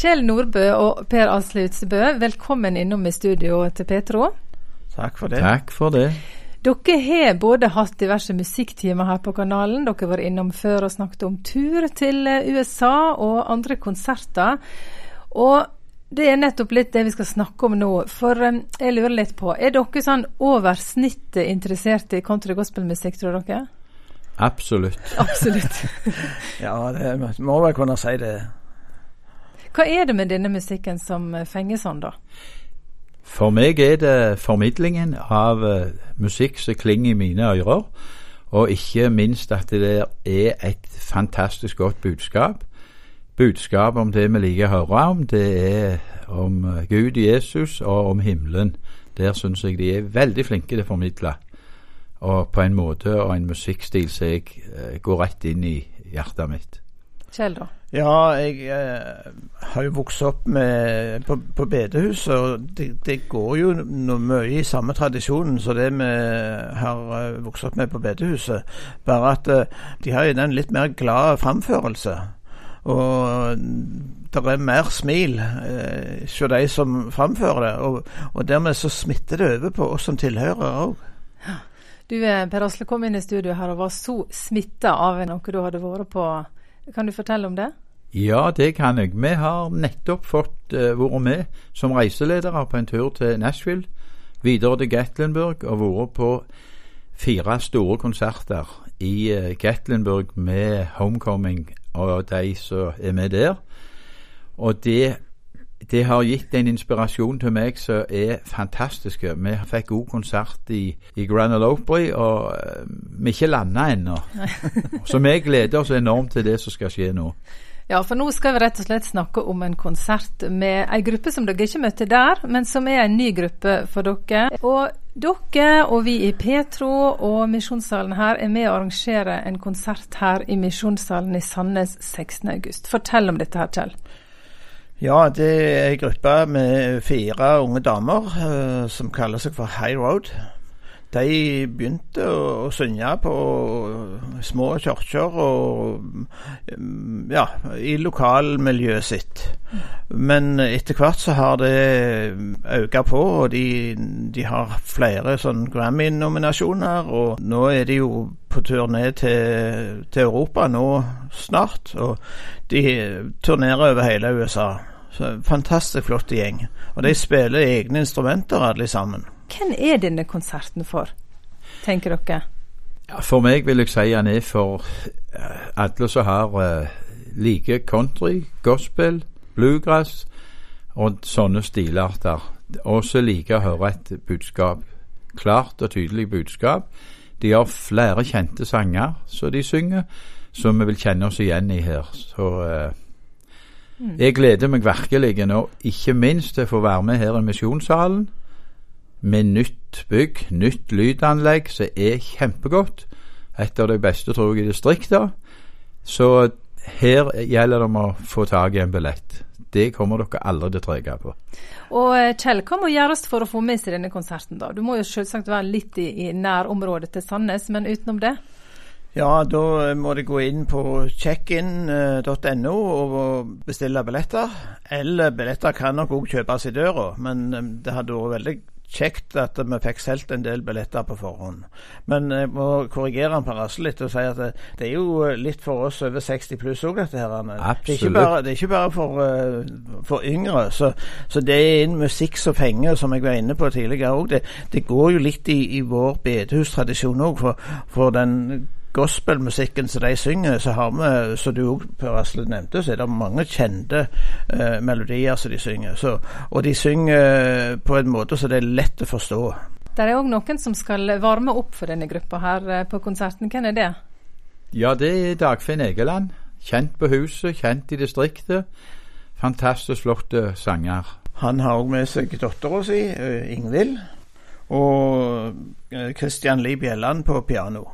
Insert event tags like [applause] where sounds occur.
Kjell Nordbø og Per Asle Utsebø, velkommen innom i studio til Petro. Takk for det. Takk for det. Dere har både hatt diverse musikktimer her på kanalen, dere har vært innom før og snakket om tur til USA og andre konserter. Og det er nettopp litt det vi skal snakke om nå. For um, jeg lurer litt på, er dere sånn over snittet interessert i country gospelmusikk, tror dere? Absolutt. Absolutt. [laughs] ja, det må vel kunne si det. Hva er det med denne musikken som fenger sånn, da? For meg er det formidlingen av uh, musikk som klinger i mine ører, og ikke minst at det er et fantastisk godt budskap. Budskap om det vi liker å høre om, det er om uh, Gud, Jesus og om himmelen. Der syns jeg de er veldig flinke til å formidle, og på en måte og en musikkstil som jeg går rett inn i hjertet mitt. Kjell, da? Ja, jeg eh, har jo vokst opp med, på, på bedehuset, og det, det, går jo noe mye i samme tradisjonen som det vi har eh, vokst opp med på bedehuset. Bare at eh, de har jo den litt mer glade framførelse. Og det er mer smil eh, hos de som framfører det. Og, og, dermed så smitter det over på oss som tilhører òg. Du eh, Per Asle kom inn i studio her og var så smitta av noe du hadde vært på kan du fortelle om det? Ja, det kan jeg. Vi har nettopp fått uh, vært med som reiseledere på en tur til Nashville, videre til Gatlinburg og vært på fire store konserter i uh, Gatlinburg med Homecoming og de som er med der. Og det det har gitt en inspirasjon til meg som er fantastisk. Vi fikk god konsert i, i Grand Opry, og uh, vi er ikke landa ennå. [laughs] så vi gleder oss enormt til det som skal skje nå. Ja, for nå skal vi rett og slett snakke om en konsert med ei gruppe som dere ikke møtte der, men som er en ny gruppe for dere. Og dere og vi i Petro og Misjonssalen her er med å arrangere en konsert her i Misjonssalen i Sandnes 16.8. Fortell om dette her, Kjell. Ja, det er ei gruppe med fire unge damer uh, som kaller seg for High Road. De begynte å, å synge på små kirker og um, ja, i lokalmiljøet sitt. Men etter hvert så har det økt på, og de, de har flere sånn Grammy-nominasjoner. Og nå er de jo på tur ned til, til Europa nå snart, og de turnerer over hele USA. Så Fantastisk flott gjeng. Og de spiller egne instrumenter alle sammen. Hvem er denne konserten for, tenker dere? Ja, for meg vil jeg si han er for eh, alle som har uh, like country, gospel, bluegrass og sånne stilarter. Og som liker å høre et budskap. Klart og tydelig budskap. De har flere kjente sanger som de synger, som vi vil kjenne oss igjen i her. Så uh. Jeg gleder meg virkelig nå, ikke minst til å få være med her i Misjonssalen. Med nytt bygg, nytt lydanlegg som er kjempegodt. Et av de beste, tror jeg, i distriktet. Så her gjelder det om å få tak i en billett. Det kommer dere aldri til å trege på. Og eh, Kjell, hva må gjøres for å få med seg denne konserten, da? Du må jo selvsagt være litt i, i nærområdet til Sandnes, men utenom det? Ja, da må de gå inn på checkin.no og bestille billetter. Eller billetter kan nok òg kjøpes i døra, men um, det hadde vært veldig kjekt at vi fikk solgt en del billetter på forhånd. Men jeg må korrigere han Per Asle litt og si at det, det, er jo litt for oss over 60 pluss òg, dette her. Det er ikke bare, er ikke bare for, for, yngre. Så, så, det er en musikk som penger, som jeg var inne på tidligere òg. Det, det, går jo litt i, i vår bedehustradisjon òg, for, for den gospelmusikken som de synger, så har vi, som du òg Per Asle nevnte, så er det mange kjente eh, melodier som de synger. Så, og de synger på en måte så det er lett å forstå. Det er òg noen som skal varme opp for denne gruppa her eh, på konserten. Hvem er det? Ja, det er Dagfinn Egeland. Kjent på huset, kjent i distriktet. Fantastisk flotte sanger. Han har òg med seg dattera si, eh, Ingvild, og Kristian eh, Lie Bjelland på piano.